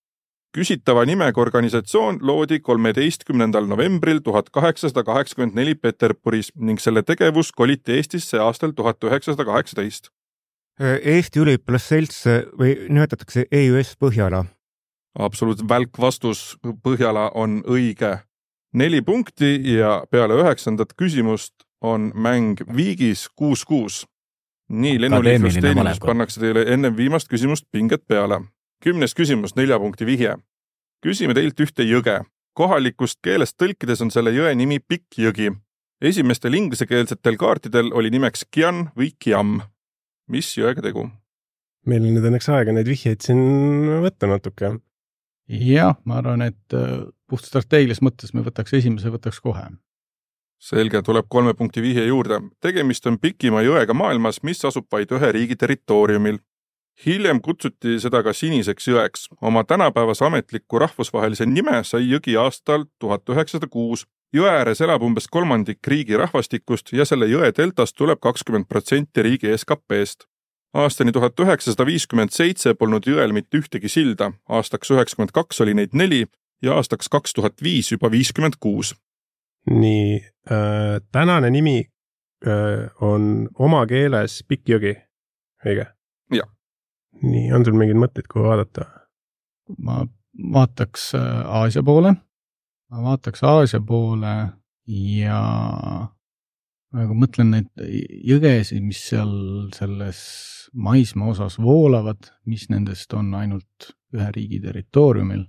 Küsitava nimega organisatsioon loodi kolmeteistkümnendal novembril tuhat kaheksasada kaheksakümmend neli Peterburis ning selle tegevus koliti Eestisse aastal tuhat üheksasada kaheksateist Eesti Üliõpilasselts või nimetatakse EÜS Põhjala. absoluutselt välk vastus, Põhjala on õige. neli punkti ja peale üheksandat küsimust on mäng viigis kuus-kuus. nii, lennuliiklusteenindus pannakse teile ennem viimast küsimust pinget peale. Kümnes küsimus, nelja punkti vihje. küsime teilt ühte jõge. kohalikust keelest tõlkides on selle jõe nimi Pikk jõgi. esimestel inglisekeelsetel kaartidel oli nimeks Kian või Kiam mis jõega tegu? meil on nüüd õnneks aega neid vihjeid siin võtta natuke. jah, ma arvan, et puht strateegilises mõttes me võtaks esimese, võtaks kohe. selge, tuleb kolme punkti vihje juurde. tegemist on pikima jõega maailmas, mis asub vaid ühe riigi territooriumil. Hiljem kutsuti seda ka Siniseks jõeks. oma tänapäevase ametliku rahvusvahelise nime sai jõgi aastal tuhat üheksasada kuus jõe ääres elab umbes kolmandik riigi rahvastikust ja selle jõe deltast tuleb kakskümmend protsenti riigi SKP-st. aastani tuhat üheksasada viiskümmend seitse polnud jõel mitte ühtegi silda, aastaks üheksakümmend kaks oli neid neli ja aastaks kaks tuhat viis juba viiskümmend kuus. nii äh,, tänane nimi äh, on oma keeles Pikk jõgi, õige? jah. Nii, on sul mingeid mõtteid, kuhu vaadata? ma vaataks Aasia poole ma vaataks Aasia poole ja nagu mõtlen neid jõgesid, mis seal selles maismaa osas voolavad, mis nendest on ainult ühe riigi territooriumil.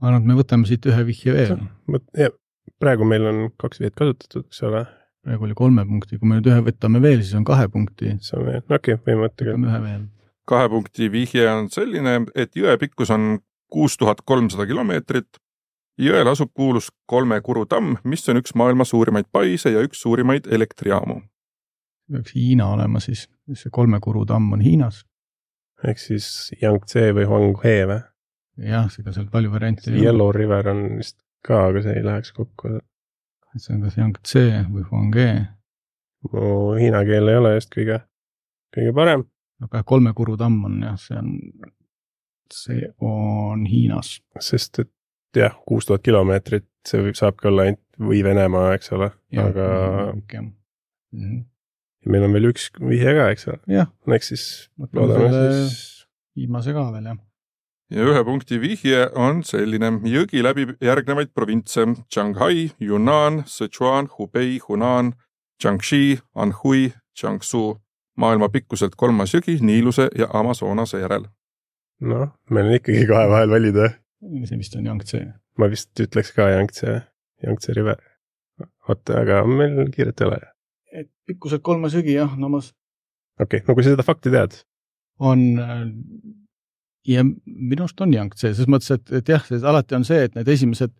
ma arvan, et me võtame siit ühe vihje veel. praegu meil on kaks vihjet kasutatud, eks ole. praegu oli kolme punkti, kui me nüüd ühe võtame veel, siis on kahe punkti. saame, okei okay,, võime võtta küll. ühe veel. Kahe punkti vihje on selline, et jõe pikkus on kuus tuhat kolmsada kilomeetrit jõel asub kuulus kolme kuru tamm, mis on üks maailma suurimaid paise ja üks suurimaid elektrijaamu. peaks Hiina olema siis, see kolme kuru tamm on Hiinas. ehk siis Yangtze või Huanghe või? jah, ega seal palju variante ei ole. Yellow River on vist ka, aga see ei läheks kokku. see on kas Yangtze või Huanghe. mu hiina keel ei ole just kõige, kõige parem. Aga kolme kuru tamm on jah, see on, see on Hiinas. sest et jah, kuus tuhat kilomeetrit, see võib, saabki olla ainult või Venemaa, eks ole, aga Mhm. ja meil on veel üks vihje ka, eks ole, eks siis loodame siis, viimase ka veel jah. ja ühe punkti vihje on selline, jõgi läbib järgnevaid provintse Shanghai, Yunnan, Sichuan, Hubei, Hunan, Jiangxi, Anhui, Jiangsu. Maailma pikkuselt kolmas jõgi Niiluse ja Amazonase järel. noh, meil on ikkagi kahe vahel valida. see vist on Yangtze. ma vist ütleks ka Yangtze, Yangtze river. oota, aga meil kiiret ei ole. et pikkuselt kolmas jõgi jah, Namas okei okay,, no kui sa seda fakti tead, on äh, ja minu arust on Yangtze, selles mõttes, et, et jah, alati on see, et need esimesed,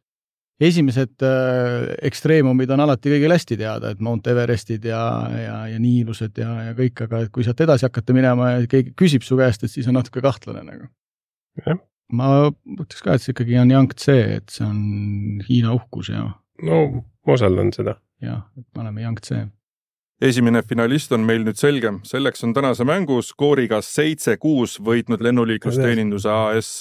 esimesed äh, ekstreemumid on alati kõigil hästi teada, et Mount Everestid ja, ja, ja Niilused ja, ja kõik, aga et kui sealt edasi hakata minema ja keegi küsib su käest, et siis on natuke kahtlane nagu ma ütleks ka, et see ikkagi on Yangtze, et see on Hiina uhkus ja, no ma usaldan seda. jah, et me oleme Yangtze. esimene finalist on meil nüüd selgem, selleks on tänase mängu skooriga seitse-kuus võitnud lennuliiklusteeninduse AS.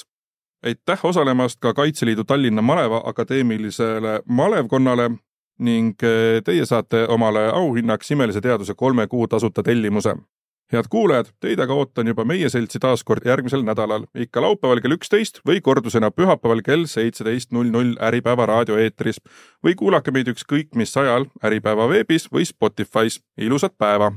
Aitäh osalemast ka Kaitseliidu Tallinna Maleva Akadeemilisele malevkonnale ning eh, teie saate omale auhinnaks imelise teaduse kolme kuu tasuta tellimuse. head kuulajad, teid aga ootan juba meie seltsi taas kord järgmisel nädalal, ikka laupäeval kell üksteist või kordusena pühapäeval kell seitseteist null null Äripäeva raadioeetris või kuulake meid ükskõik mis ajal Äripäeva veebis või Spotify's. ilusat päeva